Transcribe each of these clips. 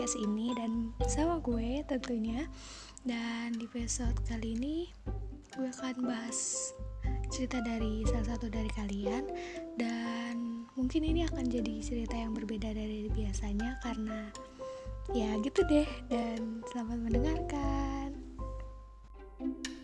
podcast ini dan sama gue tentunya. Dan di episode kali ini gue akan bahas cerita dari salah satu dari kalian. Dan mungkin ini akan jadi cerita yang berbeda dari biasanya karena ya gitu deh. Dan selamat mendengarkan. Halo,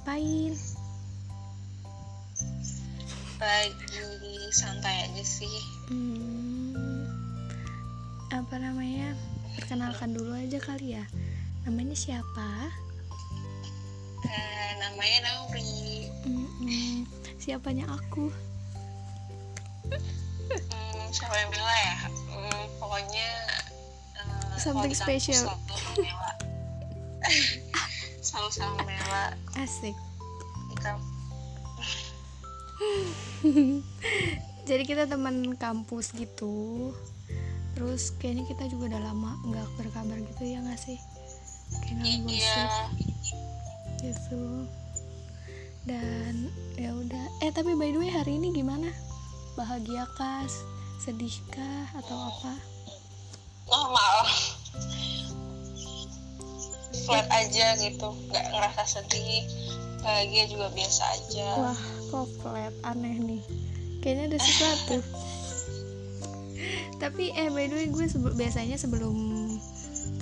ngapain? Lagi santai aja sih. Hmm, apa namanya? Perkenalkan dulu aja kali ya. Namanya siapa? Eh, namanya Nauri. Hmm, siapanya aku? Hmm, siapa yang bilang ya? Hmm, pokoknya eh, Something di kampus Selalu sama Mela. Mela. Asik. Jadi kita teman kampus gitu. Terus kayaknya kita juga udah lama nggak berkabar gitu ya nggak sih? Kayak nggak Iya. gosip gitu. Dan ya udah. Eh tapi by the way hari ini gimana? Bahagia kah? Sedihkah atau apa? Normal. Flat aja gitu, nggak ngerasa sedih. Bahagia juga biasa aja. Wah, kok flat aneh nih. Kayaknya ada sesuatu. Tapi eh by the way gue sebe- biasanya sebelum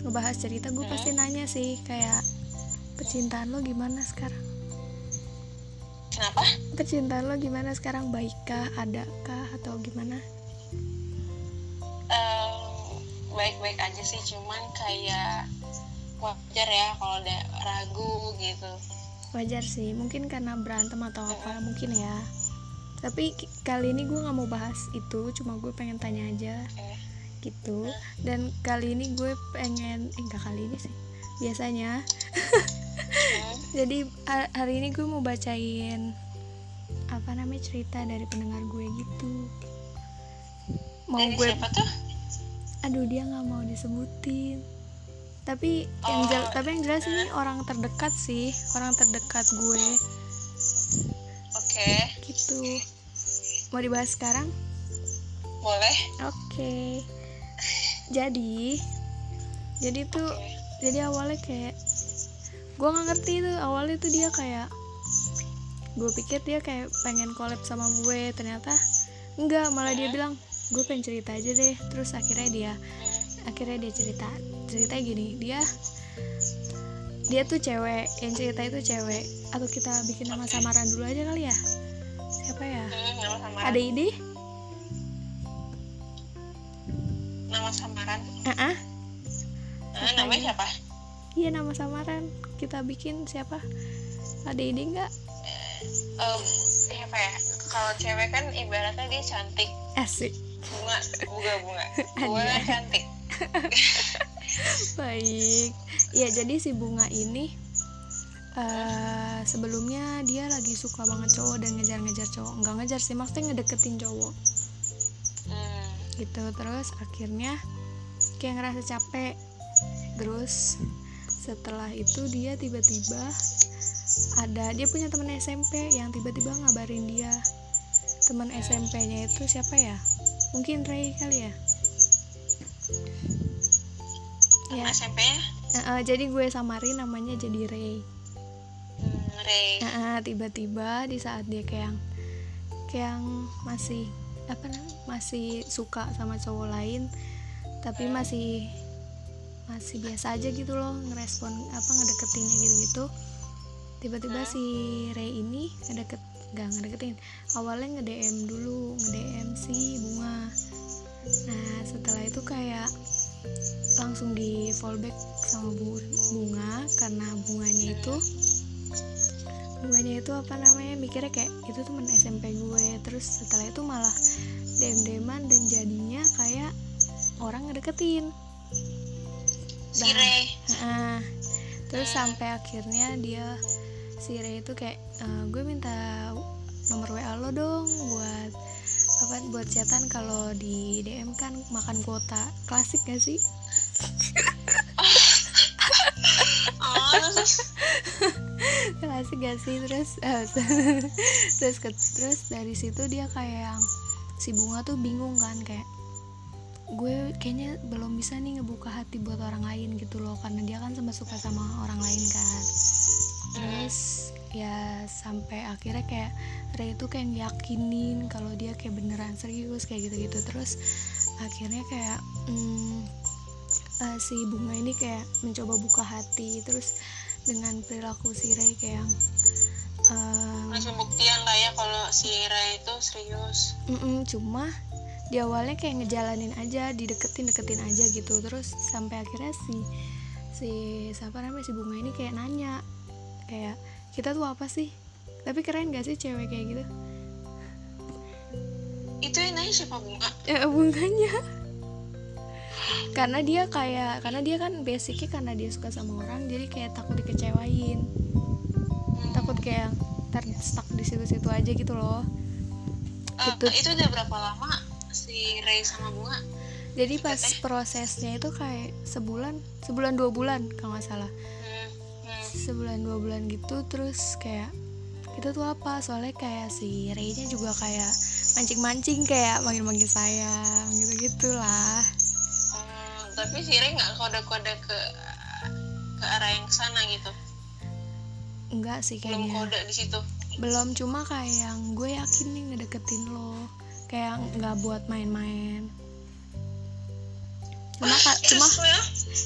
ngebahas cerita gue pasti nanya sih kayak percintaan lo gimana sekarang? Kenapa? Percintaan lo gimana sekarang? Baikkah, adakah atau gimana? Baik-baik aja sih cuman kayak wajar ya kalau ada ragu gitu Wajar sih, mungkin karena berantem atau apa mungkin ya. Tapi kali ini gue nggak mau bahas itu, cuma gue pengen tanya aja gitu. Dan kali ini gue pengen, eh enggak kali ini sih, biasanya. Jadi ha- hari ini gue mau bacain apa namanya cerita dari pendengar gue gitu. Mau dari gue, siapa tuh aduh dia nggak mau disebutin. Tapi yang jel- tapi yang jelas ini orang terdekat sih, orang terdekat gue oke gitu. Mau dibahas sekarang? boleh Oke. Jadi, jadi tuh, Oke. jadi awalnya kayak, gue nggak ngerti tuh awalnya tuh dia kayak, gue pikir dia kayak pengen collab sama gue, ternyata enggak, malah dia bilang, gue pengen cerita aja deh. Terus akhirnya dia, akhirnya dia cerita, cerita gini, dia, dia tuh cewek, yang cerita itu cewek. Atau kita bikin nama samaran dulu aja kali ya? Siapa ya? Hmm, nama samaran Ada ide? nama samaran Ah, ah. Eh, namanya siapa Iya nama samaran kita bikin siapa? Ada ide nggak? Em, siapa ya kalau cewek kan ibaratnya dia cantik Asik. bunga bunga bunga bunga cantik Baik. Ya jadi si bunga ini eh sebelumnya dia lagi suka banget cowok dan ngejar-ngejar cowok. Enggak ngejar sih, maksudnya ngedeketin cowok hmm, gitu. Terus akhirnya kayak ngerasa capek. Terus setelah itu dia tiba-tiba ada dia punya temen SMP yang tiba-tiba ngabarin dia teman SMP-nya itu siapa ya mungkin Ray kali ya ya SMP nya eh, eh, jadi gue samarin namanya jadi Ray. Hmm, Ray. Eh, tiba-tiba di saat dia kayak kayak masih apa namanya masih suka sama cowok lain tapi masih masih biasa aja gitu loh ngerespon apa ngedeketinnya gitu-gitu. Tiba-tiba si Ray ini ngedeket gak ngedeketin awalnya nge-DM dulu nge-DM si bunga nah setelah itu kayak langsung di fallback sama Bu- bunga karena bunganya itu bunganya itu apa namanya mikirnya kayak itu temen SMP gue. Terus setelah itu malah dem deman dan jadinya kayak orang ngedeketin. Si Ray Heeh. terus sampai akhirnya dia si Ray itu kayak "Eh, gue minta nomor WA lo dong buat apa buat chatan kalau di DM kan makan kuota. Klasik gak sih? Klasik gak sih? Terus eh, terus ke- terus dari situ dia kayak yang si bunga tuh bingung kan kayak gue kayaknya belum bisa nih ngebuka hati buat orang lain gitu loh. Karena dia kan sempat suka sama orang lain kan. Terus ya sampai akhirnya kayak Ray itu kayak yakinin kalau dia kayak beneran serius kayak gitu-gitu. Terus akhirnya kayak hmm, eh, si bunga ini kayak mencoba buka hati. Terus dengan perilaku si Ray kayak yang eh, Terus pembuktian lah ya kalau si Ray itu serius. Mm-mm, cuma di awalnya kayak ngejalanin aja dideketin deketin aja gitu. Terus sampai akhirnya si si siapa namanya si bunga ini kayak nanya kayak kita tuh apa sih tapi keren gak sih cewek kayak gitu itu yang nanya siapa bunga eh bunganya karena dia kayak karena dia kan basicnya karena dia suka sama orang jadi kayak takut dikecewain Hmm. takut kayak ntar stuck di situ-situ aja gitu loh Eh, gitu. itu udah berapa lama si Ray sama bunga jadi pas eh. prosesnya itu kayak sebulan sebulan dua bulan kalau nggak salah hmm. Hmm. sebulan dua bulan gitu terus kayak kita tuh apa? Soalnya kayak si Ray-nya juga kayak mancing-mancing kayak manggil-manggil sayang gitu gitulah Oh, tapi si Ray nggak kode-kode ke ke arah yang sana gitu? Enggak sih belum kayaknya. kode di situ? Belum cuma kayak yang gue yakin nih ngedeketin lo. Kayak nggak buat main-main cuma ka- cuma Terus ya.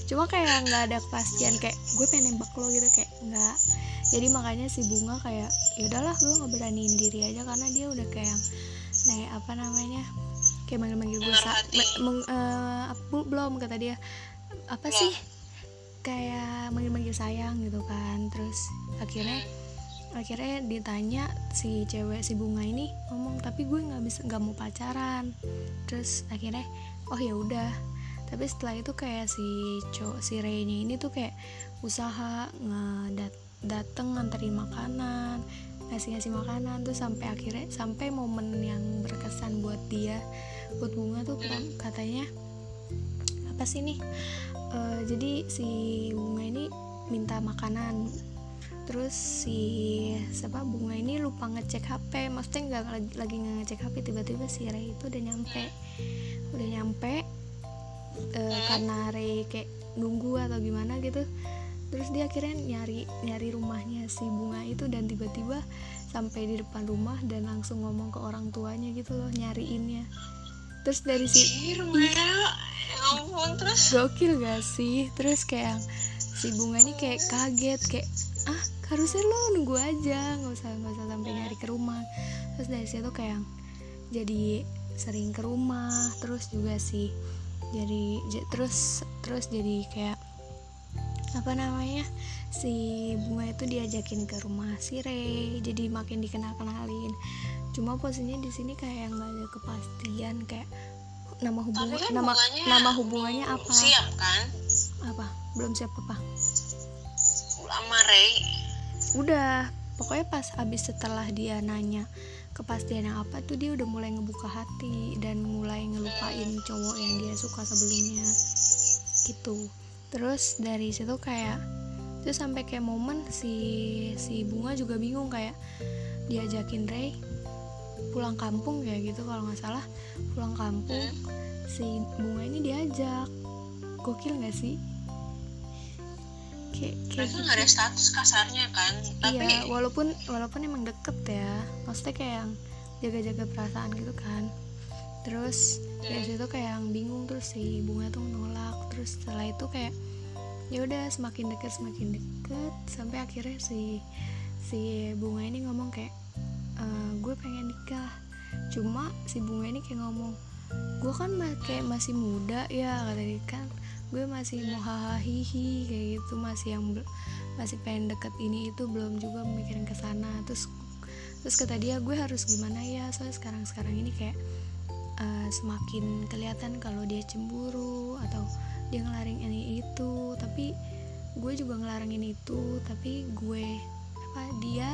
cuma kayak nggak ada kepastian kayak gue pengen nembak lo gitu kayak nggak. Jadi makanya si bunga kayak ya udahlah gue nggak beraniin diri aja karena dia udah kayak nih apa namanya kayak manggil manggil gue sa- Menaruh hati. me- meng- eh, belum kata dia. Apa Belum. sih? Kayak manggil manggil sayang gitu kan. Terus akhirnya akhirnya ditanya si cewek si bunga ini ngomong tapi gue nggak bisa nggak mau pacaran. Terus akhirnya oh ya udah tapi setelah itu kayak si cowok si Ray-nya ini tuh kayak usaha ngedat dateng nganterin makanan ngasih ngasih makanan. Tuh sampai akhirnya sampai momen yang berkesan buat dia buat bunga tuh kan katanya apa sih nih? Eh, jadi si bunga ini minta makanan. Terus si siapa bunga ini lupa ngecek HP maksudnya nggak lagi, lagi nggak ngecek HP tiba-tiba si Ray itu udah nyampe. Udah nyampe eh, karena Ray kayak nunggu atau gimana gitu terus dia akhirnya nyari nyari rumahnya si bunga itu dan tiba-tiba sampai di depan rumah dan langsung ngomong ke orang tuanya gitu loh nyariinnya. Terus dari si ampun, terus? Gokil gak sih? Terus kayak si bunga ini kayak kaget kayak ah harusnya lo nunggu aja nggak usah nggak usah sampai nyari ke rumah. Terus dari situ kayak jadi sering ke rumah terus juga sih jadi terus terus jadi kayak apa namanya si bunga itu diajakin ke rumah si Ray jadi makin dikenal kenalin cuma posisinya di sini kayak yang nggak ada kepastian kayak nama hubungan kan nama bunganya nama hubungannya belum apa? siap kan? Apa? Belum siap apa? Sama Ray udah. Pokoknya pas abis setelah dia nanya kepastian yang apa tuh dia udah mulai ngebuka hati dan mulai ngelupain cowok yang dia suka sebelumnya. Gitu. Terus dari situ kayak terus sampai kayak momen si si bunga juga bingung kayak diajakin Ray pulang kampung ya gitu kalau nggak salah. Pulang kampung si bunga ini diajak. Gokil nggak sih kayak kayak mereka gitu. nggak ada status kasarnya kan tapi iya walaupun walaupun emang deket ya. Maksudnya kayak yang jaga-jaga perasaan gitu kan. Terus dari situ kayak yang bingung terus si bunga tuh nolak. Terus setelah itu kayak ya udah semakin deket semakin deket. Sampai akhirnya si si bunga ini ngomong kayak "E, gue pengen nikah. Cuma si bunga ini kayak ngomong gue kan ma- kayak masih muda ya kata dia kan gue masih mau hahaha kayak gitu. Masih yang masih pengen deket ini itu belum juga mikirin ke sana. Terus terus kata dia gue harus gimana ya? Soalnya sekarang sekarang ini kayak eh, semakin kelihatan kalau dia cemburu atau dia ngelarang ini itu. Tapi gue juga ngelarangin itu tapi gue apa dia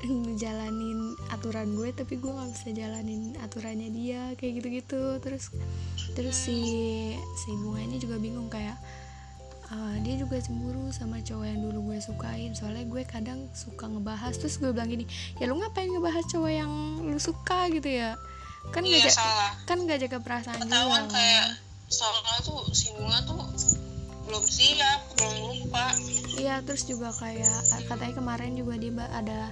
ngejalanin aturan gue tapi gue nggak bisa jalanin aturannya dia kayak gitu-gitu. Terus terus si si bunga ini juga bingung kayak uh, dia juga cemburu sama cowok yang dulu gue sukain. Soalnya gue kadang suka ngebahas. Terus gue bilang gini ya lu ngapain ngebahas cowok yang lu suka gitu ya? Kan iya, gak salah. kan gak jaga perasaan ketahuan juga kayak soalnya tuh si bunga tuh belum siap belum lupa. Iya terus juga kayak katanya kemarin juga dia ada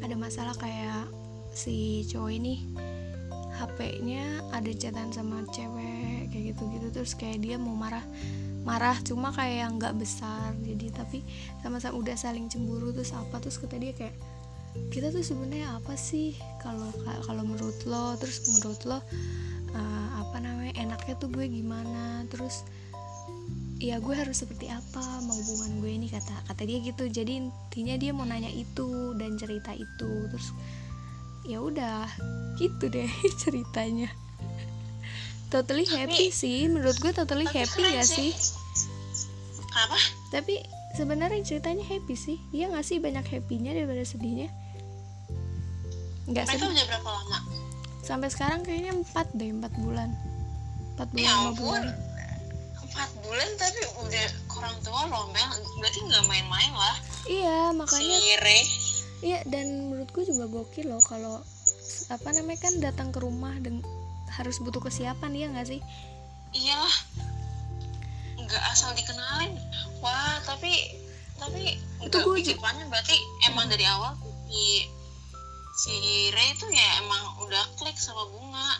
ada masalah kayak si cowok ini HP-nya ada chatan sama cewek gitu-gitu. Terus kayak dia mau marah marah cuma kayak yang nggak besar. Jadi tapi sama-sama udah saling cemburu terus apa terus kata dia kayak kita tuh sebenarnya apa sih? Kalau kalau menurut lo terus menurut lo uh, apa namanya enaknya tuh gue gimana? Terus ya gue harus seperti apa? Mau hubungan gue ini kata kata dia gitu. Jadi intinya dia mau nanya itu dan cerita itu. Terus ya udah gitu deh ceritanya totally happy sih. Menurut gue totally Tapi happy ya sih. kenapa tapi sebenarnya ceritanya happy sih. Iya nggak sih banyak happynya daripada sedihnya? Nggak sedih. udah berapa lama? Sampai sekarang kayaknya empat deh empat bulan. Empat bulan ya bulan empat bulan tapi udah kurang tua loh Mel. Berarti nggak main-main lah. Iya makanya si Re Iya dan menurutku juga gokil loh kalau apa namanya kan datang ke rumah dan harus butuh kesiapan ya nggak sih? iyalah nggak asal dikenalin. Wah tapi tapi Itu nggak gua pikir panjang berarti emang dari awal si si Ray itu ya emang udah klik sama bunga.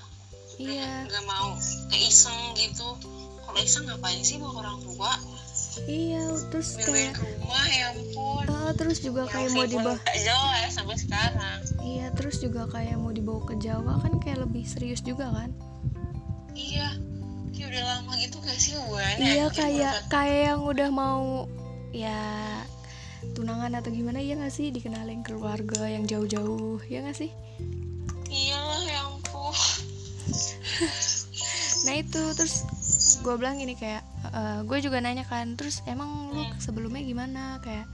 Iya. nggak mau keiseng gitu. Kalau iseng ngapain sih bawa orang tua iya terus kayak ke rumah ya ampun. Ah, terus juga Ya kayak mau dibawa nggak jauh ya sampai sekarang. Iya terus juga kayak mau dibawa ke Jawa kan kayak lebih serius juga kan? iya. Kayak udah lama gitu gak sih hubungannya? Iya kayak kayak yang udah mau ya tunangan atau gimana ya nggak sih? Dikenalin keluarga yang jauh-jauh ya nggak sih? iyalah ya ampun. Nah itu terus gue bilang gini kayak eh, gue juga nanya kan terus emang lu Hmm. sebelumnya gimana? Kayak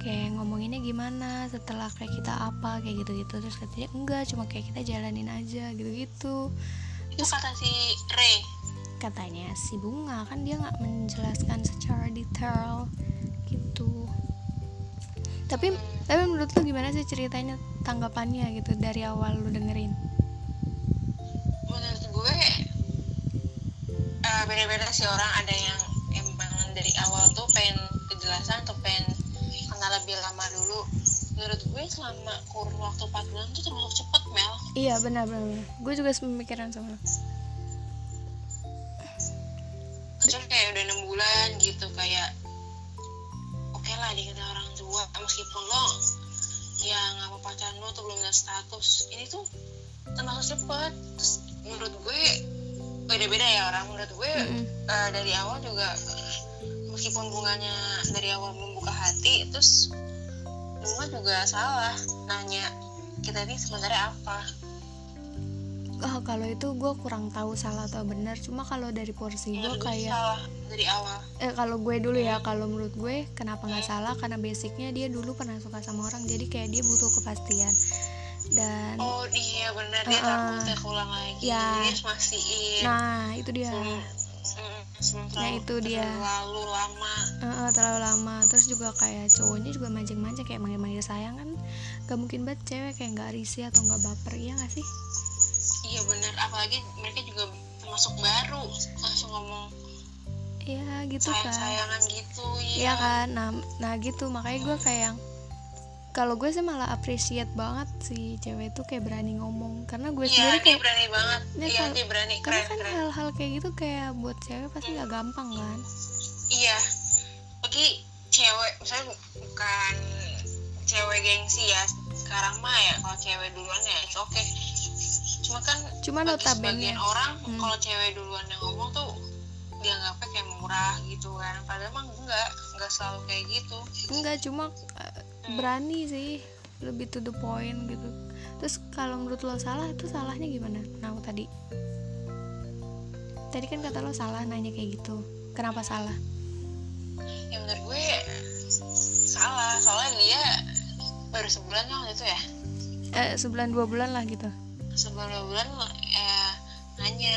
kayak ngomonginnya gimana setelah kayak kita apa? Kayak gitu gitu terus katanya enggak cuma kayak kita jalanin aja gitu gitu itu kata si Ray? Katanya si bunga kan dia nggak menjelaskan secara detail gitu. Tapi tapi menurut lu gimana sih ceritanya tanggapannya gitu dari awal lu dengerin? Menurut gue eh, beda-beda sih orang. Ada yang emang dari awal tuh pengen kejelasan atau pengen kenal lebih lama dulu. Menurut gue selama kurun waktu 4 bulan tuh termasuk cepet Mel. Iya benar benar, gue juga pemikiran sama kecuali kayak udah enam bulan gitu kayak oke lah dikenal orang tua. Meskipun lo ya nggak mau pacaran lo tuh belum ada status. Ini tuh termasuk cepet. Terus menurut gue beda-beda ya orang menurut gue Mm-mm. eh, dari awal juga meskipun bunganya dari awal membuka hati terus bunga juga salah nanya kita ini sebenarnya apa Oh, kalau itu gue kurang tahu salah atau benar. Cuma kalau dari porsi gue Menurut gue kayak, salah dari awal eh kalau gue dulu ya, kalau menurut gue kenapa nggak salah? Karena basicnya dia dulu pernah suka sama orang, jadi kayak dia butuh kepastian. Dan, oh iya benar dia Uh-uh. takut ya keulang lagi Ya. harus mastiin nah itu dia. mm, sebelum Nah, itu dia. terlalu lama eh, terlalu lama. Terus juga kayak cowoknya juga manjang-manjang kayak manggil-manggil sayang kan. Gak mungkin banget cewek kayak nggak risih atau nggak baper ya nggak sih? Iya benar apalagi mereka juga termasuk baru langsung ngomong Iya gitu sayang kan. sayangan gitu Iya. Kan, nah, nah gitu. Makanya gue kayak yang kalau gue sih malah appreciate banget si cewek itu kayak berani ngomong. Karena gue iya sendiri dia kayak berani banget. Ya, iya dia berani karena keren kan keren. hal-hal kayak gitu kayak buat cewek pasti gak gampang kan? Iya. Lagi cewek misalnya bukan cewek gengsi ya. Sekarang mah ya kalau cewek duluan ya oke cuma kan cuma notabene. orang Hmm. kalau cewek duluan yang ngomong tuh dianggapnya kayak murah gitu kan. Padahal emang enggak enggak selalu kayak gitu. Enggak cuma eh, berani sih. Lebih to the point gitu. Terus kalau menurut lo salah itu salahnya gimana? Nah tadi. Tadi kan kata lo salah nanya kayak gitu. Kenapa salah? Ya menurut gue salah. Soalnya dia baru sebulan waktu itu ya. Eh sebulan dua bulan lah gitu sebulan dua bulan ya nanya.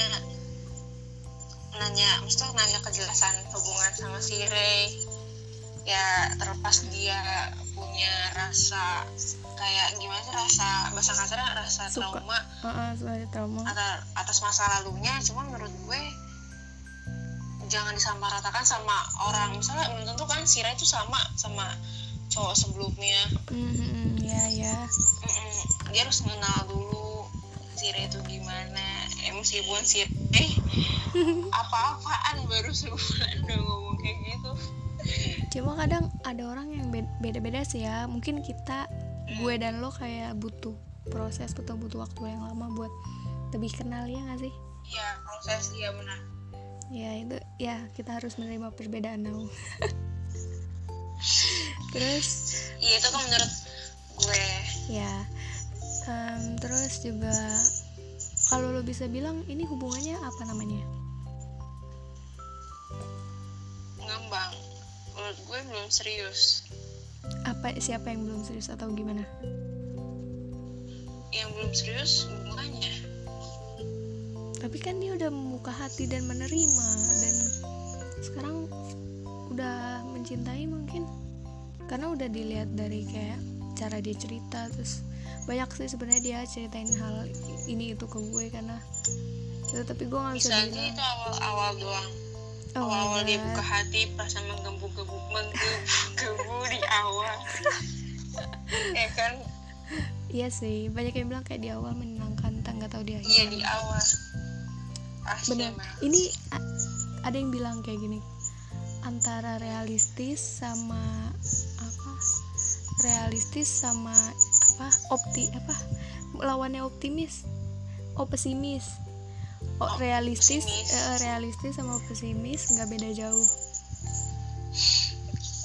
Nanya mesti nanya kejelasan hubungan sama si Ray ya terlepas dia punya rasa kayak gimana sih rasa bahasa kasarnya rasa Suka. trauma. Heeh, soalnya trauma. Atas, atas masa lalunya cuma menurut gue jangan disamaratakan sama orang. Misalnya belum tentu kan si Ray itu sama sama cowok sebelumnya. Hmm ya ya Mm-mm. dia harus mengenal dulu si Ray itu gimana? Eh, meskipun si Ray apa-apaan baru sebulan udah ngomong kayak gitu. Cuma kadang ada orang yang be- beda-beda sih ya. Mungkin kita gue dan lo kayak butuh proses atau butuh waktu yang lama buat lebih kenal ya gak sih? Ya proses dia benar. Ya itu ya kita harus menerima perbedaan now terus? Iya itu kan menurut gue. Ya em, terus juga kalau lo bisa bilang ini hubungannya apa namanya? Ngambang. Menurut gue belum serius. Apa siapa yang belum serius atau gimana? Yang belum serius hubungannya. Tapi kan dia udah membuka hati dan menerima dan sekarang udah mencintai mungkin. Karena udah dilihat dari kayak cara dia cerita terus banyak sih sebenarnya dia ceritain hal ini itu ke gue karena ya, tapi gue nggak bisa bilang. itu awal-awal doang. Oh my awal-awal dia buka hati perasaan menggebu-gebu menggebu-gebu di awal. Ya kan? Iya sih banyak yang bilang kayak di awal menyenangkan tak nggak tahu di akhir iya di awal. Pasti bener. emang. ini ada yang bilang kayak gini antara realistis sama realistis sama apa opti apa lawannya optimis oh pesimis. Oh, Oh, realistis pesimis. eh, realistis sama pesimis nggak beda jauh.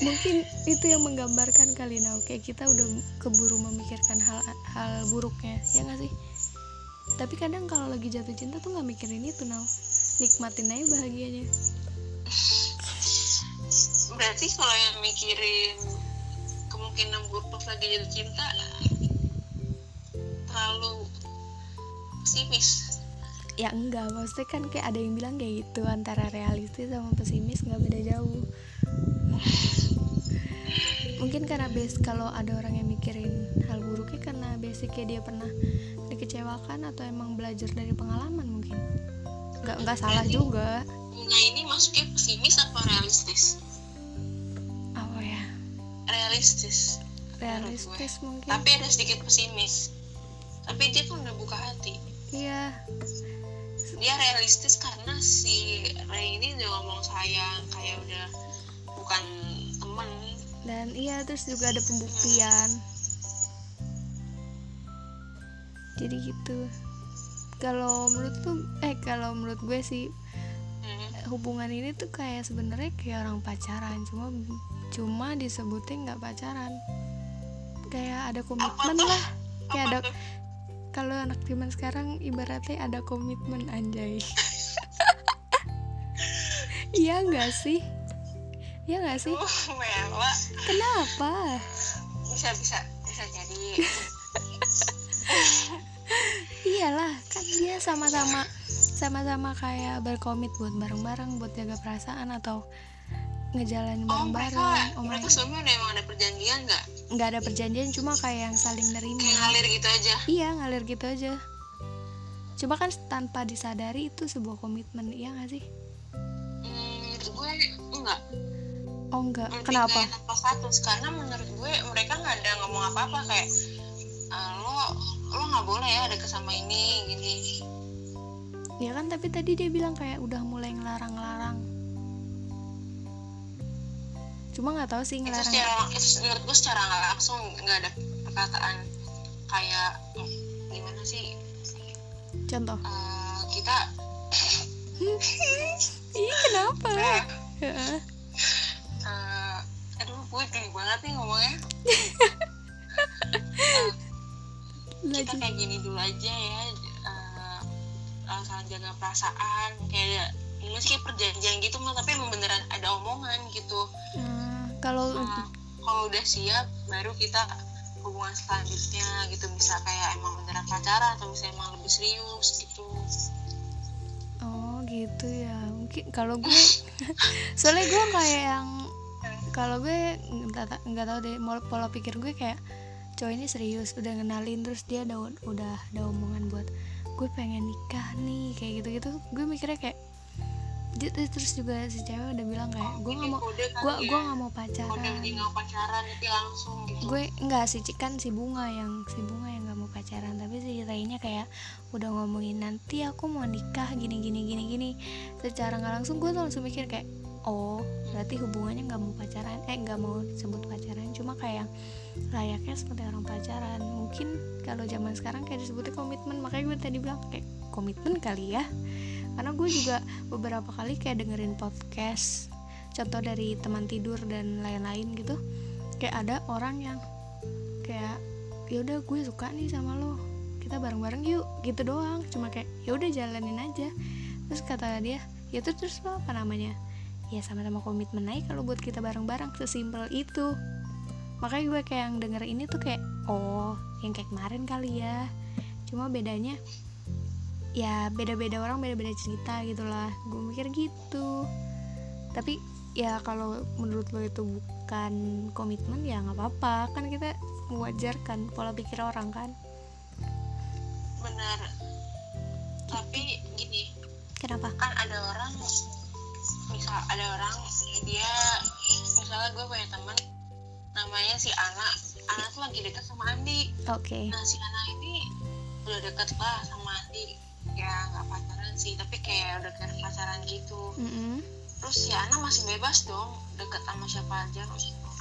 Mungkin itu yang menggambarkan kali now kayak kita udah keburu memikirkan hal hal buruknya ya nggak sih? Tapi kadang kalau lagi jatuh cinta tuh nggak mikirin itu now nikmatin aja bahagianya. Berarti kalau yang mikirin buruk pas lagi jatuh cinta terlalu pesimis. Ya enggak maksudnya kan kayak ada yang bilang kayak gitu antara realistis sama pesimis nggak beda jauh. Mungkin karena base kalau ada orang yang mikirin hal buruknya karena basicnya dia pernah dikecewakan atau emang belajar dari pengalaman mungkin. Nggak nggak salah juga. bunga ini masuknya pesimis apa realistis realistis. Realistis mungkin. Tapi ada sedikit pesimis. Tapi dia kan udah buka hati. Iya. Dia realistis karena si Ray ini udah ngomong sayang kayak udah bukan teman dan iya terus juga ada pembuktian. Jadi gitu. Kalau menurut tuh eh kalau menurut gue sih. Hubungan ini tuh kayak sebenarnya kayak orang pacaran cuma cuma disebutnya nggak pacaran. Kayak ada komitmen lah. Kayak ada kalau anak zaman sekarang ibaratnya ada komitmen anjay. Iya nggak sih? Iya nggak sih? Uh mela kenapa? Bisa bisa bisa jadi. Iyalah kan dia sama-sama sama-sama kayak berkomit buat bareng-bareng buat jaga perasaan atau ngejalanin oh mereka bareng-bareng oh my mereka sebelumnya udah emang ada perjanjian nggak? Nggak ada perjanjian cuma kayak yang saling nerima. Kayak ngalir gitu aja? Iya ngalir gitu aja. Cuma kan tanpa disadari itu sebuah komitmen iya gak sih? Hmm, gue enggak. Oh enggak. Lebih kenapa? tanpa status. Karena menurut gue mereka nggak ada ngomong apa-apa kayak "Ah, lo lo nggak boleh ya deket sama ini gini ya kan tapi tadi dia bilang kayak udah mulai ngelarang-larang. Cuma nggak tahu sih itu ngelarang secara itu menurut gue secara nggak langsung nggak ada perkataan kayak "Hmm, gimana sih? Contoh? Eh, kita ih kenapa? Heeh. eh, aduh gue gini banget nih ngomongnya. Kita lagi kayak gini dulu aja ya eh, saling jaga perasaan kayak meski perjanjian gitu mah tapi emang beneran ada omongan gitu. Nah, kalau Nah, kalau udah siap baru kita hubungan selanjutnya gitu. Bisa kayak emang beneran pacaran atau bisa emang lebih serius gitu. Oh gitu ya. Mungkin kalau gue soalnya gue kayak yang kalau gue nggak ta- nggak tahu deh mau- pola pikir gue kayak cowok ini serius udah ngenalin terus dia udah udah ada omongan buat gue pengen nikah nih kayak gitu gitu gue mikirnya kayak terus juga si cewek udah bilang kayak gue nggak mau kali gue ya. gue nggak mau pacaran. Nggak langsung gitu. Gue enggak sih kan si bunga yang si bunga yang nggak mau pacaran. Tapi si lainnya kayak udah ngomongin nanti aku mau nikah gini gini gini gini. Secara nggak langsung gue tuh langsung mikir kayak oh berarti hubungannya nggak mau pacaran eh nggak mau sebut pacaran cuma kayak layaknya seperti orang pacaran. Mungkin kalau zaman sekarang kayak disebutnya komitmen makanya gue tadi bilang kayak komitmen kali ya. Karena gue juga beberapa kali kayak dengerin podcast contoh dari teman tidur dan lain-lain gitu. Kayak ada orang yang kayak ya udah gue suka nih sama lo kita bareng-bareng yuk gitu doang. Cuma kayak ya udah jalanin aja. Terus kata dia ya tuh terus lo apa namanya ya sama-sama komitmen aja kalau buat kita bareng-bareng sesimpel itu. Makanya gue kayak yang denger ini tuh kayak oh yang kayak kemarin kali ya. Cuma bedanya ya beda-beda orang beda-beda cerita gitulah gue mikir gitu. Tapi ya kalau menurut lo itu bukan komitmen ya nggak apa-apa. Kan kita mewajarkan pola pikir orang kan? Benar. Tapi gini kenapa? kan ada orang misal ada orang dia misalnya gue punya temen namanya si Ana. Ana tuh lagi dekat sama Andi. Oke. Nah si Ana ini udah deket lah sama Andi. Ya nggak pacaran sih tapi kayak udah kayak pacaran gitu. Mm-mm. terus si Ana masih bebas dong deket sama siapa aja.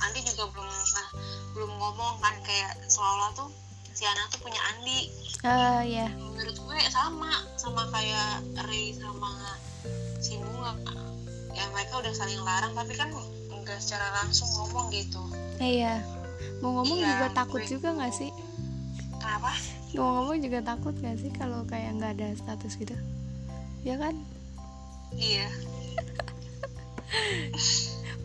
Andi juga belum nah, belum ngomong kan kayak seolah tuh si Ana tuh punya Andi. Ah, ya menurut gue sama sama kayak Ray sama si Bunga ya mereka udah saling larang tapi kan enggak secara langsung ngomong gitu. Iya. Mau ngomong Iya, juga takut gue- juga nggak sih? Kenapa? Mau ngomong juga takut nggak sih kalau kayak nggak ada status gitu? Ya kan? Iya.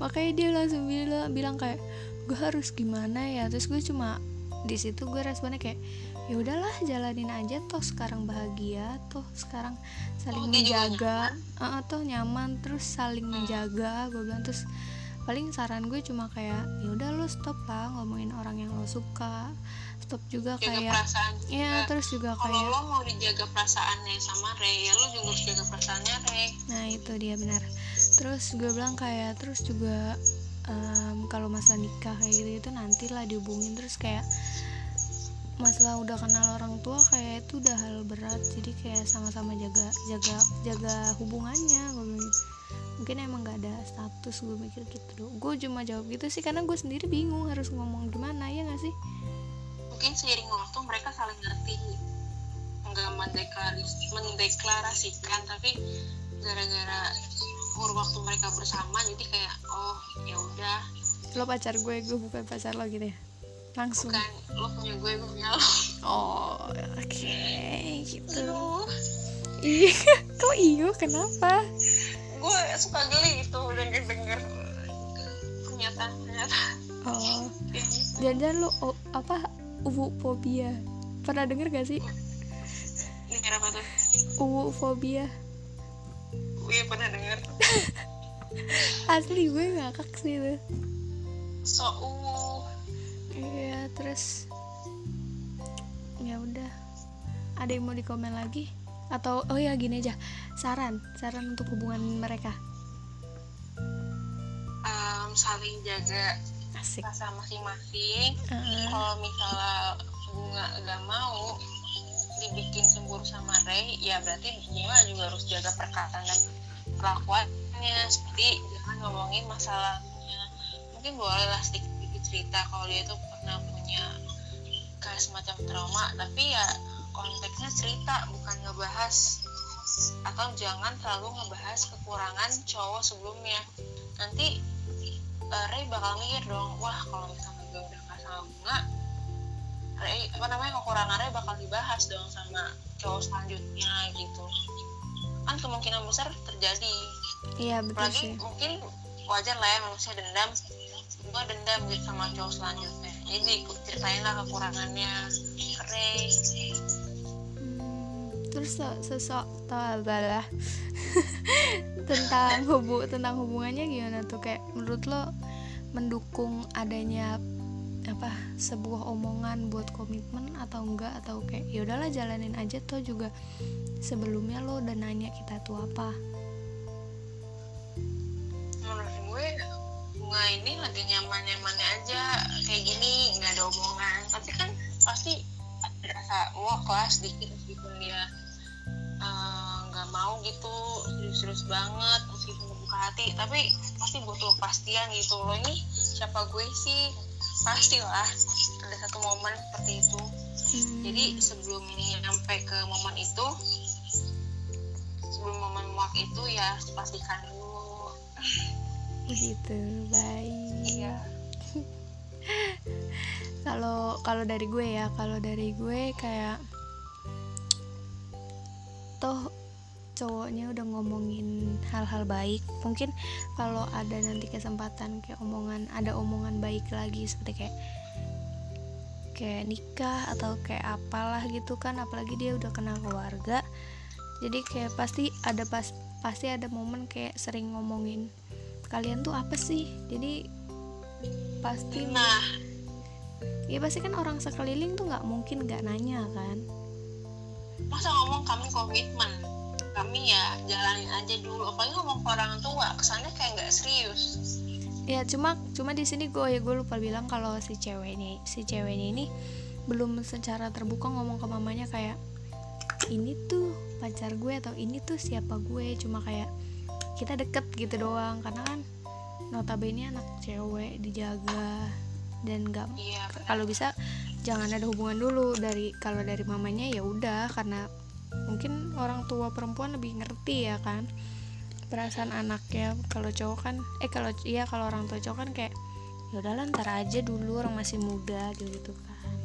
Makanya dia langsung bilang bilang kayak gue harus gimana ya? Terus gue cuma di situ gue responnya kayak ya udahlah jalanin aja toh sekarang bahagia toh sekarang saling Oh, menjaga. Eh, toh nyaman terus saling menjaga gue bilang. Terus paling saran gue cuma kayak ya udah lo stop lah ngomongin orang yang lo suka. Stop juga jaga kayak perasaan juga. Ya terus juga kalau kayak lo mau dijaga perasaannya sama Ray ya lo juga harus jaga perasaannya Ray Nah itu dia benar. Terus gue bilang kayak terus juga em, kalau masa nikah kayak gitu itu nantilah dihubungin. Terus kayak masalah udah kenal orang tua kayak itu udah hal berat. Jadi kayak sama-sama jaga jaga jaga hubungannya. Gue mungkin emang gak ada status gue mikir gitu doh gue cuma jawab gitu sih karena gue sendiri bingung harus ngomong gimana ya gak sih? Mungkin seiring waktu mereka saling ngerti nggak mendeklaris mendeklarasikan tapi gara-gara waktu mereka bersama jadi kayak oh ya udah. Lo pacar gue gue bukan pacar lo gitu ya langsung. Bukan lo punya gue gue punya lo. Oh oke gitu. Aduh, iya kok iyo? Kenapa? Gue suka geli gitu denger denger pernyataan pernyataan oh kayak gitu. Jangan lu oh, apa uwu fobia pernah denger gak sih? Denger apa tuh? Uwu fobia gue pernah denger. Asli gue ngakak sih itu. So iya terus ya udah. Ada yang mau dikomen lagi? Atau oh ya gini aja. Saran saran untuk hubungan mereka. Um, saling jaga asik. rasa masing-masing. Heeh. kalau misalnya bunga gak mau dibikin cemburu sama Ray ya berarti bunga juga harus jaga perkataan dan kelakuannya. Seperti jangan ngomongin masalahnya. Mungkin boleh lah sedikit-sedikit cerita kalau dia tuh pernah punya kayak semacam trauma tapi ya konteksnya cerita bukan ngebahas atau jangan terlalu ngebahas kekurangan cowok sebelumnya. Nanti eh, Ray bakal mikir dong wah kalau misalnya gue udah gak sama bunga Ray, apa namanya kekurangan Ray bakal dibahas dong sama cowok selanjutnya gitu. Kan kemungkinan besar terjadi. Iya betul apalagi sih. mungkin wajar lah ya manusia dendam. Bunga dendam gitu sama cowok selanjutnya jadi ceritain lah kekurangannya. Keren. Hmm, terus so- sosok tau lah. Tentang hubu tentang hubungannya gimana tuh? Kayak menurut lo mendukung adanya apa sebuah omongan buat komitmen atau enggak? Atau kayak ya udahlah jalanin aja tuh juga sebelumnya lo udah nanya kita tuh apa. Menurut gue bunga ini lagi nyaman nyamannya aja kayak gini nggak ada omongan. Tapi kan pasti rasa wah kelas sedikit meskipun dia eh, nggak mau gitu serius-serius banget meskipun buka hati tapi pasti butuh kepastian gitu loh. Ini siapa gue sih? Pastilah ada satu momen seperti itu. Hmm, jadi sebelum nyampe ke momen itu sebelum momen muak itu ya pastikan dulu begitu baik iya. Kalau kalau dari gue ya kalau dari gue kayak toh cowoknya udah ngomongin hal-hal baik. Mungkin kalau ada nanti kesempatan kayak omongan ada omongan baik lagi seperti kayak kayak nikah atau kayak apalah gitu kan apalagi dia udah kenal keluarga. Jadi kayak pasti ada pas pasti ada momen kayak sering ngomongin kalian tuh apa sih? Jadi pasti nah. Ya pasti kan orang sekeliling tuh nggak mungkin nggak nanya kan? Masa ngomong kami komitmen? Kami ya jalanin aja dulu. Apalagi ngomong ke orang tua kesannya kayak nggak serius. Ya cuma cuma di sini gue ya gue lupa bilang kalau si ceweknya si ceweknya ini belum secara terbuka ngomong ke mamanya kayak ini tuh pacar gue atau ini tuh siapa gue? Cuma kayak kita deket gitu doang. Karena kan notabene anak cewek dijaga dan nggak iya kalau bisa jangan ada hubungan dulu. Dari kalau dari mamanya ya udah karena mungkin orang tua perempuan lebih ngerti ya kan perasaan anaknya. Kalau cowok kan eh kalau iya kalau orang tua cowok kan kayak ya udahlah ntar aja dulu orang masih muda gitu gitu kan.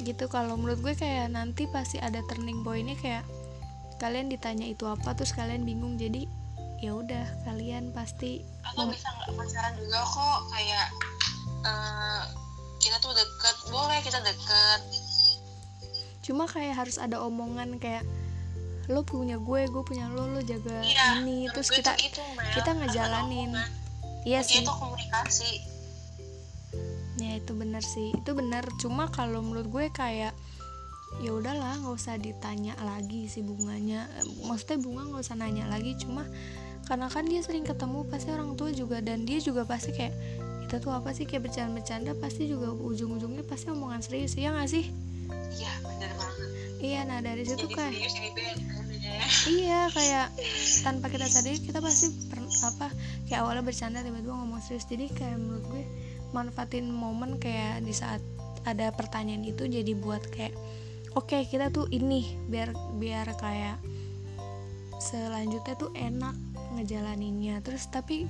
Gitu kalau menurut gue kayak nanti pasti ada turning pointnya kayak kalian ditanya itu apa terus kalian bingung jadi ya udah kalian pasti atau bisa nggak pacaran juga kok kayak eh, kita tuh deket boleh kita deket. Cuma kayak harus ada omongan kayak lo punya gue gue punya lo lo jaga iya ini terus kita itu, Mel. kita ngejalanin. iya sih. itu komunikasi. Ya itu benar sih. Itu benar. Cuma kalau menurut gue kayak ya udahlah nggak usah ditanya lagi si bunganya. Eh, maksudnya bunga nggak usah nanya lagi cuma karena kan dia sering ketemu pasti orang tua juga dan dia juga pasti kayak kita tuh apa sih? Kayak bercanda-bercanda pasti juga ujung-ujungnya pasti omongan serius ya nggak sih? Iya bener banget. Iya nah dari situ jadi kayak serius ini band iya kayak tanpa kita sadari kita pasti per, apa kayak awalnya bercanda tiba-tiba ngomong serius. Jadi kayak menurut gue manfaatin momen kayak di saat ada pertanyaan itu jadi buat kayak oke kita tuh ini biar biar kayak selanjutnya tuh enak ngejalaninnya. Terus tapi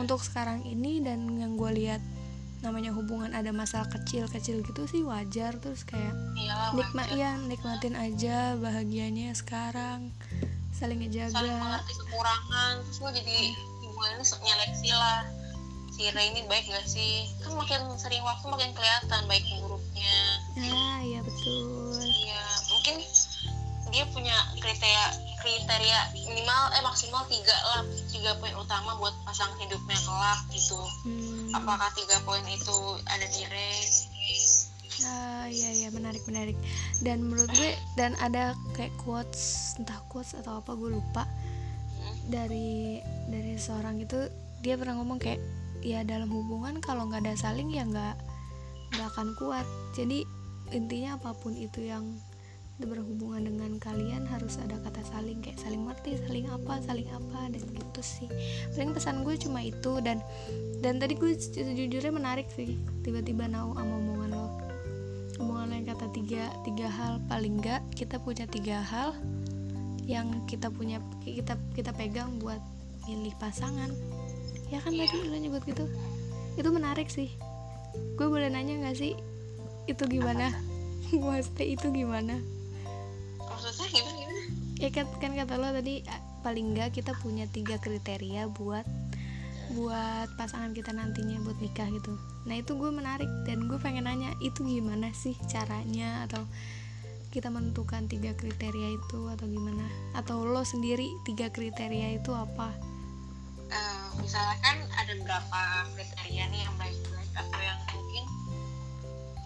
untuk sekarang ini dan yang gue lihat namanya hubungan ada masalah kecil-kecil gitu sih wajar. Terus kayak iyalah nikmat ya nikmatin aja bahagianya sekarang saling saling ngejaga mengerti kekurangan terus gue jadi ini nyeleksi lah si Ray ini baik gak sih? Kan makin sering waktu makin kelihatan baik buruknya. Nah ya betul. Iya mungkin dia punya kriteria kriteria minimal eh maksimal tiga lah tiga poin utama buat pasangan hidupnya kelak gitu. Hmm. apakah tiga poin itu ada di Ray ah iya iya menarik menarik. Dan menurut gue dan ada kayak quotes entah quotes atau apa gue lupa. Hmm. dari dari seorang itu dia pernah ngomong kayak ya dalam hubungan kalau nggak ada saling ya nggak nggak akan kuat. Jadi intinya apa pun itu yang berhubungan dengan kalian harus ada kata saling kayak saling ngerti saling apa saling apa dan gitu sih. Paling pesan gue cuma itu dan dan tadi gue sejujurnya menarik sih tiba-tiba nau sama omongan lo. Omongan lo yang kata tiga tiga hal paling enggak kita punya tiga hal yang kita punya kita kita pegang buat milih pasangan ya kan tadi lo nyebut gitu. Itu menarik sih. Gue boleh nanya nggak sih itu gimana? Maksudnya itu gimana? Maksudnya gimana gimana? Ya kan, kan kata lo tadi paling enggak kita punya tiga kriteria buat buat pasangan kita nantinya buat nikah gitu. Nah itu gue menarik dan gue pengen nanya itu gimana sih caranya atau kita menentukan tiga kriteria itu atau gimana? Atau lo sendiri tiga kriteria itu apa uh, misalkan ada beberapa kriteria nih yang baik-baik atau yang mungkin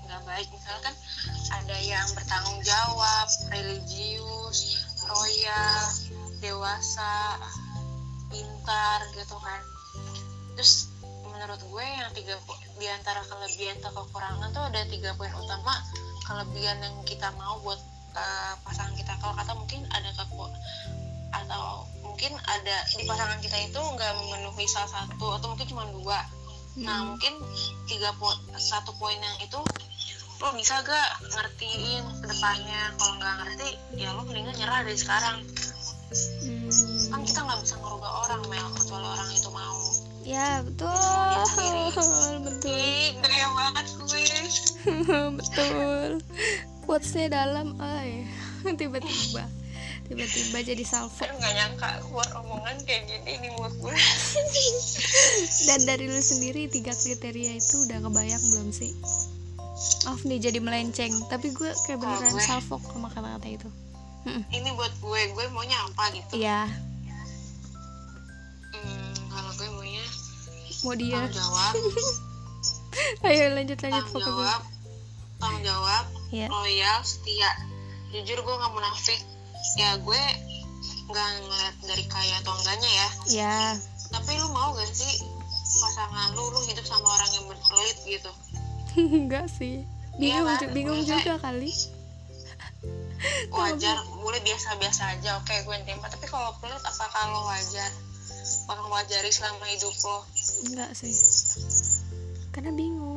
nggak baik. Misalkan ada yang bertanggung jawab religius royal dewasa pintar gitu kan. Terus menurut gue yang tiga di antara kelebihan atau kekurangan tuh ada tiga poin utama. Kelebihan yang kita mau buat uh, pasangan kita kalau atau mungkin ada keku atau mungkin ada di pasangan kita itu nggak memenuhi salah satu atau mungkin cuma dua. Nah, hmm. nah mungkin tiga poin satu poin yang itu lo bisa gak ngertiin ke depannya kalau nggak ngerti ya lo mendingan nyerah dari sekarang. Hmm. kan kita nggak bisa ngerubah orang Mel kecuali orang itu mau. Ya betul. Betul. Gaya banget gue. Betul. Quotesnya dalam ay tiba-tiba tiba-tiba jadi salvo. Nggak nyangka keluar omongan kayak gini ini buat gue dan dari lu sendiri tiga kriteria itu udah kebayang belum sih? Maaf nih jadi melenceng. Tapi gue kayak beneran oh, salvo sama kata-kata itu. Ini buat gue gue maunya apa gitu. Iya. Hmm, kalau gue maunya mau dia. tanggung jawab. Ayo lanjut lanjut tanggung jawab. Tanggung jawab. Yeah. loyal setia. Jujur gue nggak munafik ya gue nggak ngeliat dari kaya atau enggaknya ya. Ya. Yeah. tapi lu mau gak sih pasangan lu lu hidup sama orang yang berkelit gitu? Enggak sih. Bingung iya kan? bingung juga kali. Wajar boleh biasa-biasa aja. Oke gue terima. Tapi kalau pelit apa kalau wajar? Bakal wajari selama hidup lo enggak sih. Karena bingung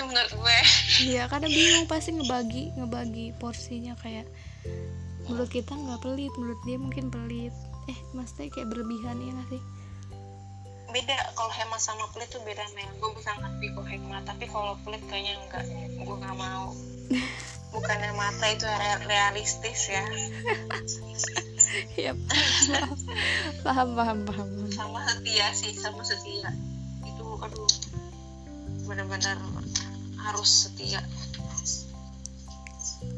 itu menurut gue. Iya karena bingung pasti ngebagi ngebagi porsinya kayak menurut kita nggak pelit menurut dia mungkin pelit. Eh maksudnya kayak berlebihan ya gak sih? Beda kalau hemat sama pelit tuh beda men. Gue bisa ngerti kok hemat tapi kalau pelit kayaknya enggak gue nggak mau. Bukannya mata itu realistis ya. Iya paham paham paham. Sama setia sih sama setia. Itu aduh benar-benar harus setia.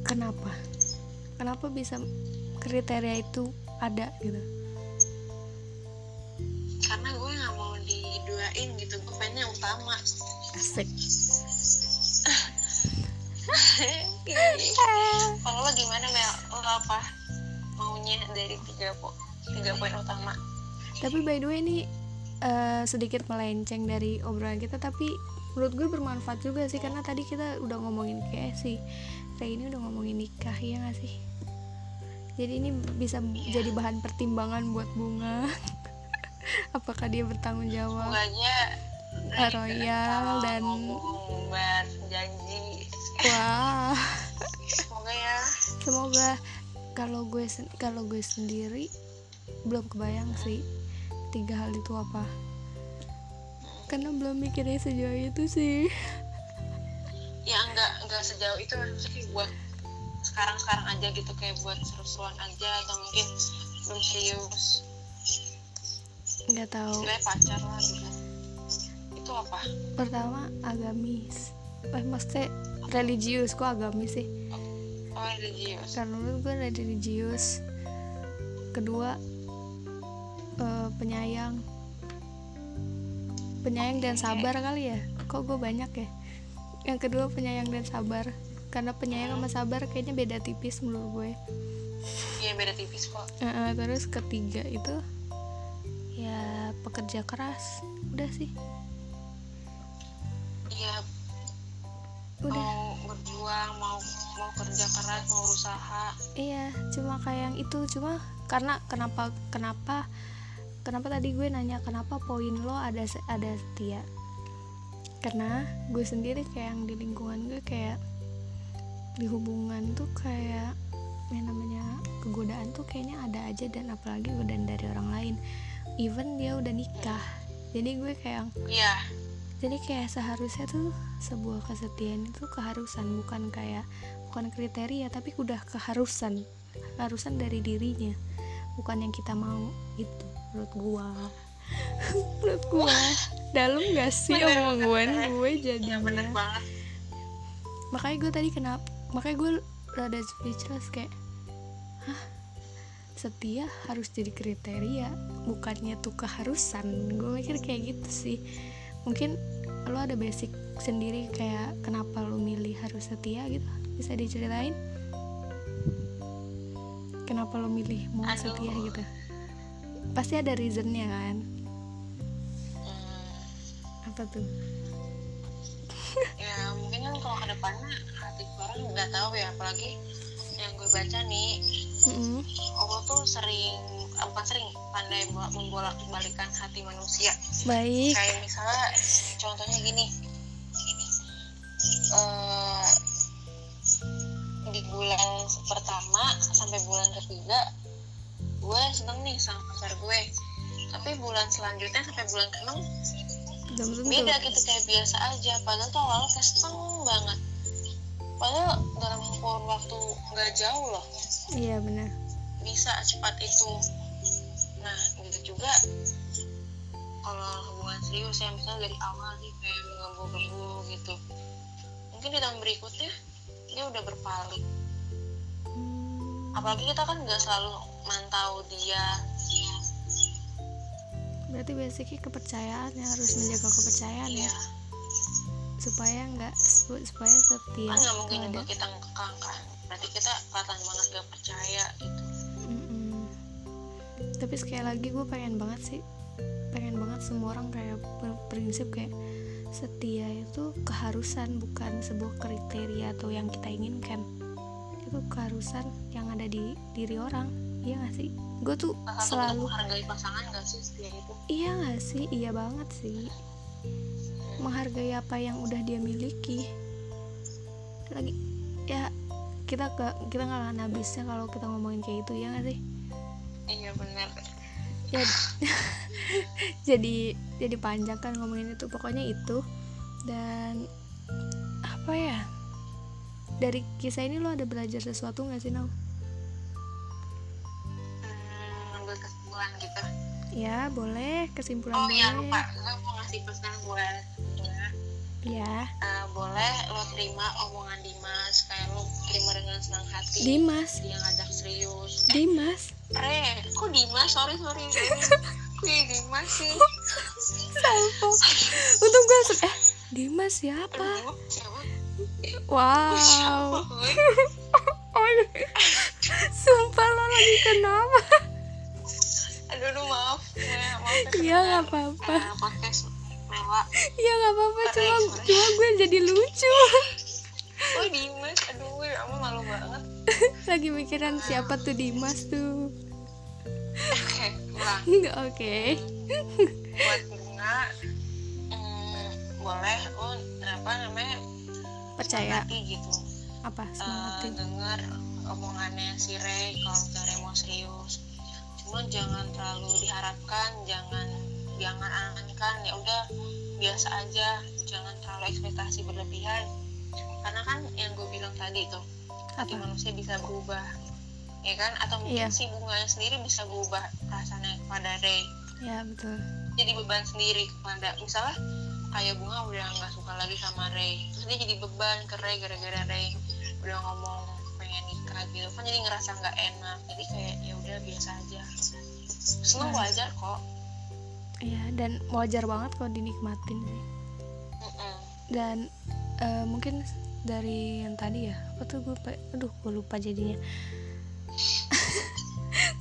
Kenapa? Kenapa bisa kriteria itu ada gitu? Karena gue nggak mau diduain gitu gue pengennya utama. Asik. Kalau lo gimana Mel? Lo apa maunya dari tiga po tiga poin utama? Tapi by the way ini uh, sedikit melenceng dari obrolan kita tapi menurut gue bermanfaat juga sih karena tadi kita udah ngomongin kayak sih kayak ini udah ngomongin nikah ya gak sih? Jadi ini bisa iya. jadi bahan pertimbangan buat bunga. Apakah dia bertanggung jawab? Bunganya royal dan janji. Wah. Semoga ya. Semoga kalau gue kalau gue sendiri belum kebayang sih tiga hal itu apa karena belum mikirnya sejauh itu sih. Ya enggak enggak sejauh itu maksudnya buat sekarang sekarang aja gitu kayak buat seru-seruan aja atau mungkin belum serius nggak tahu. Istilahnya pacar lah gitu. Itu apa? Pertama agamis. Eh maksudnya religius kok agamis sih? Oh religius. Karena menurut gue religius. Kedua uh, penyayang penyayang dan sabar kali ya? Kok gue banyak ya? Yang kedua penyayang dan sabar. Karena penyayang sama sabar kayaknya beda tipis menurut gue. Iya beda tipis kok. Uh, uh, terus ketiga itu? Ya pekerja keras. Udah sih. Iya. Udah. Mau berjuang mau mau kerja keras mau usaha iya cuma kayak yang itu. Cuma karena kenapa kenapa kenapa tadi gue nanya kenapa poin lo ada ada setia? Karena gue sendiri kayak yang di lingkungan gue kayak di hubungan tuh kayak yang namanya kegodaan tuh kayaknya ada aja dan apalagi godaan dari orang lain. Even dia udah nikah. Jadi gue kayak iya. Jadi kayak seharusnya tuh sebuah kesetiaan itu keharusan bukan kayak bukan kriteria tapi udah keharusan. Keharusan dari dirinya. Bukan yang kita mau itu menurut gua. Menurut gue dalam gak sih omongan gue jadi ya bener banget. Makanya gue tadi kenapa makanya gue rada speechless kayak hah? Setia harus jadi kriteria bukannya tuh keharusan. Gue mikir kayak gitu sih. Mungkin lo ada basic sendiri kayak kenapa lo milih harus setia gitu? Bisa diceritain? Kenapa lo milih mau Aduh. setia gitu pasti ada reasonnya kan? Hmm, apa tuh? Ya mungkin kan kalau ke depannya hati orang nggak tahu ya apalagi yang gue baca nih. Mm-mm. Allah tuh sering eh, bukan sering pandai bo- membolak-balikan hati manusia. Baik. Kayak misalnya contohnya gini. Eh di bulan pertama sampai bulan ketiga gue seneng nih sama pacar gue. Tapi bulan selanjutnya sampai bulan keenam beda gitu kayak biasa aja. Padahal tuh awalnya kayak seneng banget. Padahal dalam kurun waktu nggak jauh loh. Iya benar. Bisa cepat itu. Nah gitu juga kalau hubungan serius ya misalnya dari awal nih kayak menggebu-gebu gitu. Mungkin di tahun berikutnya dia udah berpaling. Hmm. apalagi kita kan nggak selalu mantau dia. Berarti basicnya kepercayaan ya harus menjaga kepercayaan iya. Ya supaya nggak su- supaya setia kan nggak mungkin juga kita ngekang kan? Berarti kita kelihatan banget gak percaya gitu. Mm-mm. tapi sekali lagi gue pengen banget sih pengen banget semua orang kayak berprinsip kayak setia itu keharusan bukan sebuah kriteria atau yang kita inginkan. Itu keharusan yang ada di diri orang iya gak sih? Gue tuh satu selalu menghargai pasangan gak sih setia itu? Iya gak sih? Iya banget sih. Menghargai apa yang udah dia miliki. Lagi ya kita gak kita nggak akan habisnya kalau kita ngomongin kayak gitu ya gak sih? Iya benar ya jadi jadi panjang kan ngomongin itu. Pokoknya itu. Dan apa ya? Dari kisah ini lo ada belajar sesuatu nggak sih Nau? Ya boleh. Kesimpulan oh iya boleh. lupa. Gue mau ngasih pesan buat ya. Eh, boleh lo terima omongan Dimas. Kayak lo terima dengan senang hati. Dimas. Dia ngajak serius. Dimas. Re, kok Dimas? Sorry, sorry. Kok ya Dimas sih? Salvo untung gue langsung eh Dimas siapa? Wow. Oh, sumpah lo lagi kenapa Aduh, maaf ya, Maaf ya, Iya, pendengar, nggak apa-apa. eh, Podcast Mela. Ya nggak apa-apa cuma cuma gue jadi lucu. Oh Dimas, aduh aku malu banget. Lagi mikiran siapa tuh Dimas tuh. Oke, ulang oke. Buat bunga hmm, Boleh lo, apa namanya percaya. gitu. Apa eh, semangatin dengar omongannya si Ray kalau misalnya mau serius cuma jangan terlalu diharapkan jangan jangan angankan ya udah biasa aja. Jangan terlalu ekspektasi berlebihan. Karena kan yang gue bilang tadi tuh hati manusia bisa berubah ya kan? Atau mungkin Iya. si bunganya sendiri bisa berubah perasaannya kepada Ray ya betul. Jadi beban sendiri kepada misalnya kayak bunga udah nggak suka lagi sama Ray terus dia jadi beban ke Ray gara-gara Ray udah ngomong pengen nikah gitu kan jadi ngerasa nggak enak. Jadi kayak ya udah biasa aja. Seneng Nah. wajar kok. Iya dan wajar banget kalau dinikmatin sih. Mm-mm. dan eh, mungkin dari yang tadi ya apa tuh gue aduh gue lupa jadinya.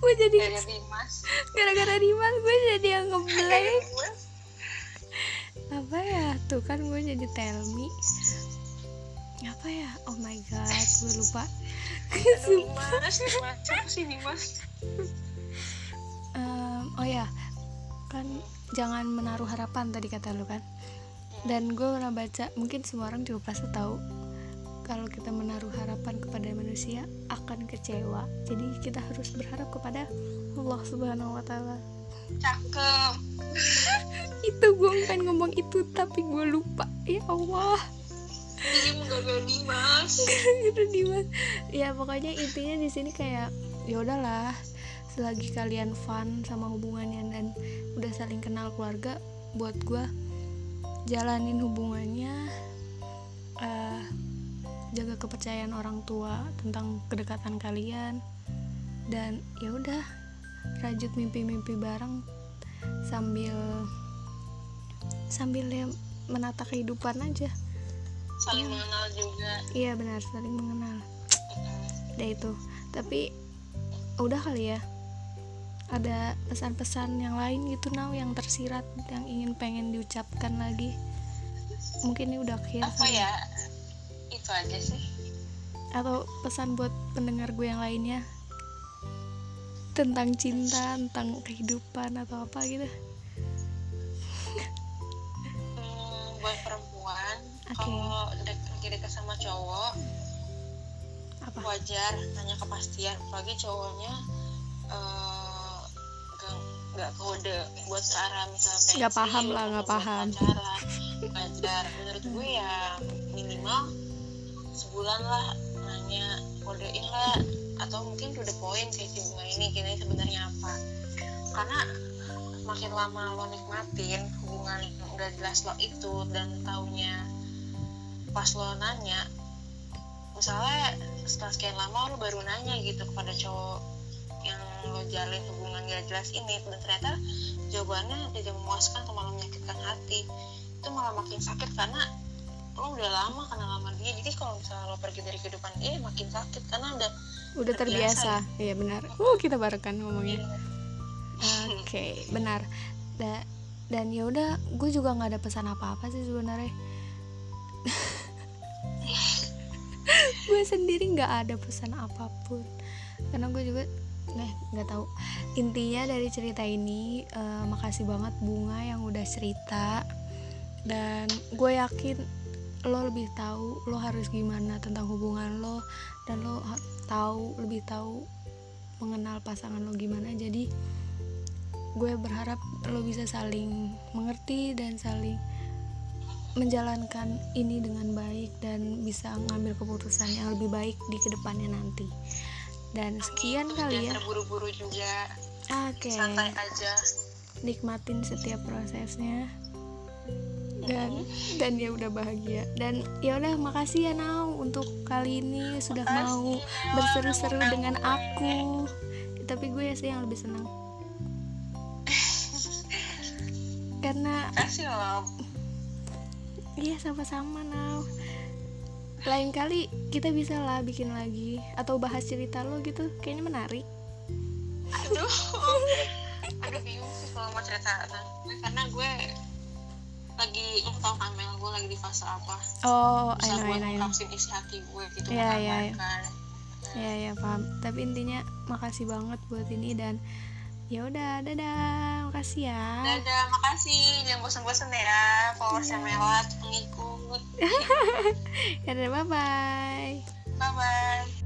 Gue jadi Gara-gara Dimas. Gara-gara Dimas gue jadi yang ngeblank. Apa ya tuh kan gue jadi tell me. Apa ya oh my god gue lupa aduh Em, oh ya kan jangan menaruh harapan tadi kata lu kan? Dan gue pernah baca mungkin semua orang juga pasti tahu kalau kita menaruh harapan kepada manusia akan kecewa. Jadi kita harus berharap kepada Allah subhanahu wa taala. Cakep. Itu gue pengen ngomong itu tapi gue lupa. Ya Allah menggagal Dimas gitu Dimas ya pokoknya intinya di sini kayak ya udahlah selagi kalian fun sama hubungannya dan udah saling kenal keluarga buat gue jalanin hubungannya uh, jaga kepercayaan orang tua tentang kedekatan kalian dan ya udah rajut mimpi-mimpi bareng sambil sambil ya menata kehidupan aja saling hmm. mengenal juga. Iya benar saling mengenal. Udah itu. Tapi udah kali ya. Ada pesan-pesan yang lain gitu now yang tersirat yang ingin pengen diucapkan lagi? Mungkin ini udah akhir apa ya? Itu aja sih. Atau pesan buat pendengar gue yang lainnya? Tentang cinta tentang kehidupan atau apa gitu okay. kalau lagi dekat sama cowok apa? wajar tanya kepastian. Apalagi cowoknya uh, gak, kode buat ke arah misalnya nggak paham lah nggak paham. pacaran. Wajar. Menurut gue ya minimal sebulan lah nanya kodein lah. Atau mungkin to the point kayak si bunga ini gini sebenarnya apa. Karena makin lama lo nikmatin hubungan udah jelas lo itu dan taunya pas lo nanya misalnya setelah sekian lama lo baru nanya gitu kepada cowok yang lo jalin hubungan gak jelas ini dan ternyata jawabannya tidak memuaskan atau malah menyakitkan hati. Itu malah makin sakit karena lo udah lama kenal sama dia. Jadi kalau misalnya lo pergi dari kehidupan dia makin sakit karena udah udah terbiasa, terbiasa. iya benar. Uh kita bareng kan ngomongnya. Iya. oke okay, benar. Da dan ya udah gue juga nggak ada pesan apa apa sih sebenarnya gue sendiri nggak ada pesan apa pun. Karena gue juga nih nggak tahu. Intinya dari cerita ini uh, makasih banget bunga yang udah cerita. Dan gue yakin lo lebih tahu lo harus gimana tentang hubungan lo. Dan lo tahu lebih tahu mengenal pasangan lo gimana. Jadi gue berharap lo bisa saling mengerti dan saling menjalankan ini dengan baik dan bisa ngambil keputusan yang lebih baik di ke depannya nanti. Dan sekian Amin. kali ya. terburu-buru juga. Oke. Okay. santai aja. Nikmatin setiap prosesnya. Dan dan ya udah bahagia. Dan ya udah makasih ya Nau untuk kali ini sudah makasih, mau berseru-seru dengan aku. Tapi gue sih yang lebih senang karena iya sama-sama Nau. Lain kali kita bisa lah bikin lagi atau bahas cerita lo gitu. Kayaknya menarik. Aduh. Aduh bingung sih kalau mau cerita. Karena gue lagi lo tau kan Mel gue lagi di fase apa. Oh bisa gue ngungkapin isi hati gue gitu ya ya ya ya ya paham. Tapi intinya makasih banget buat ini dan ya udah dadah. Makasih ya. Dadah makasih. Jangan bosan-bosan ya. Followers yang melat pengikut. Ya dadah bye bye bye bye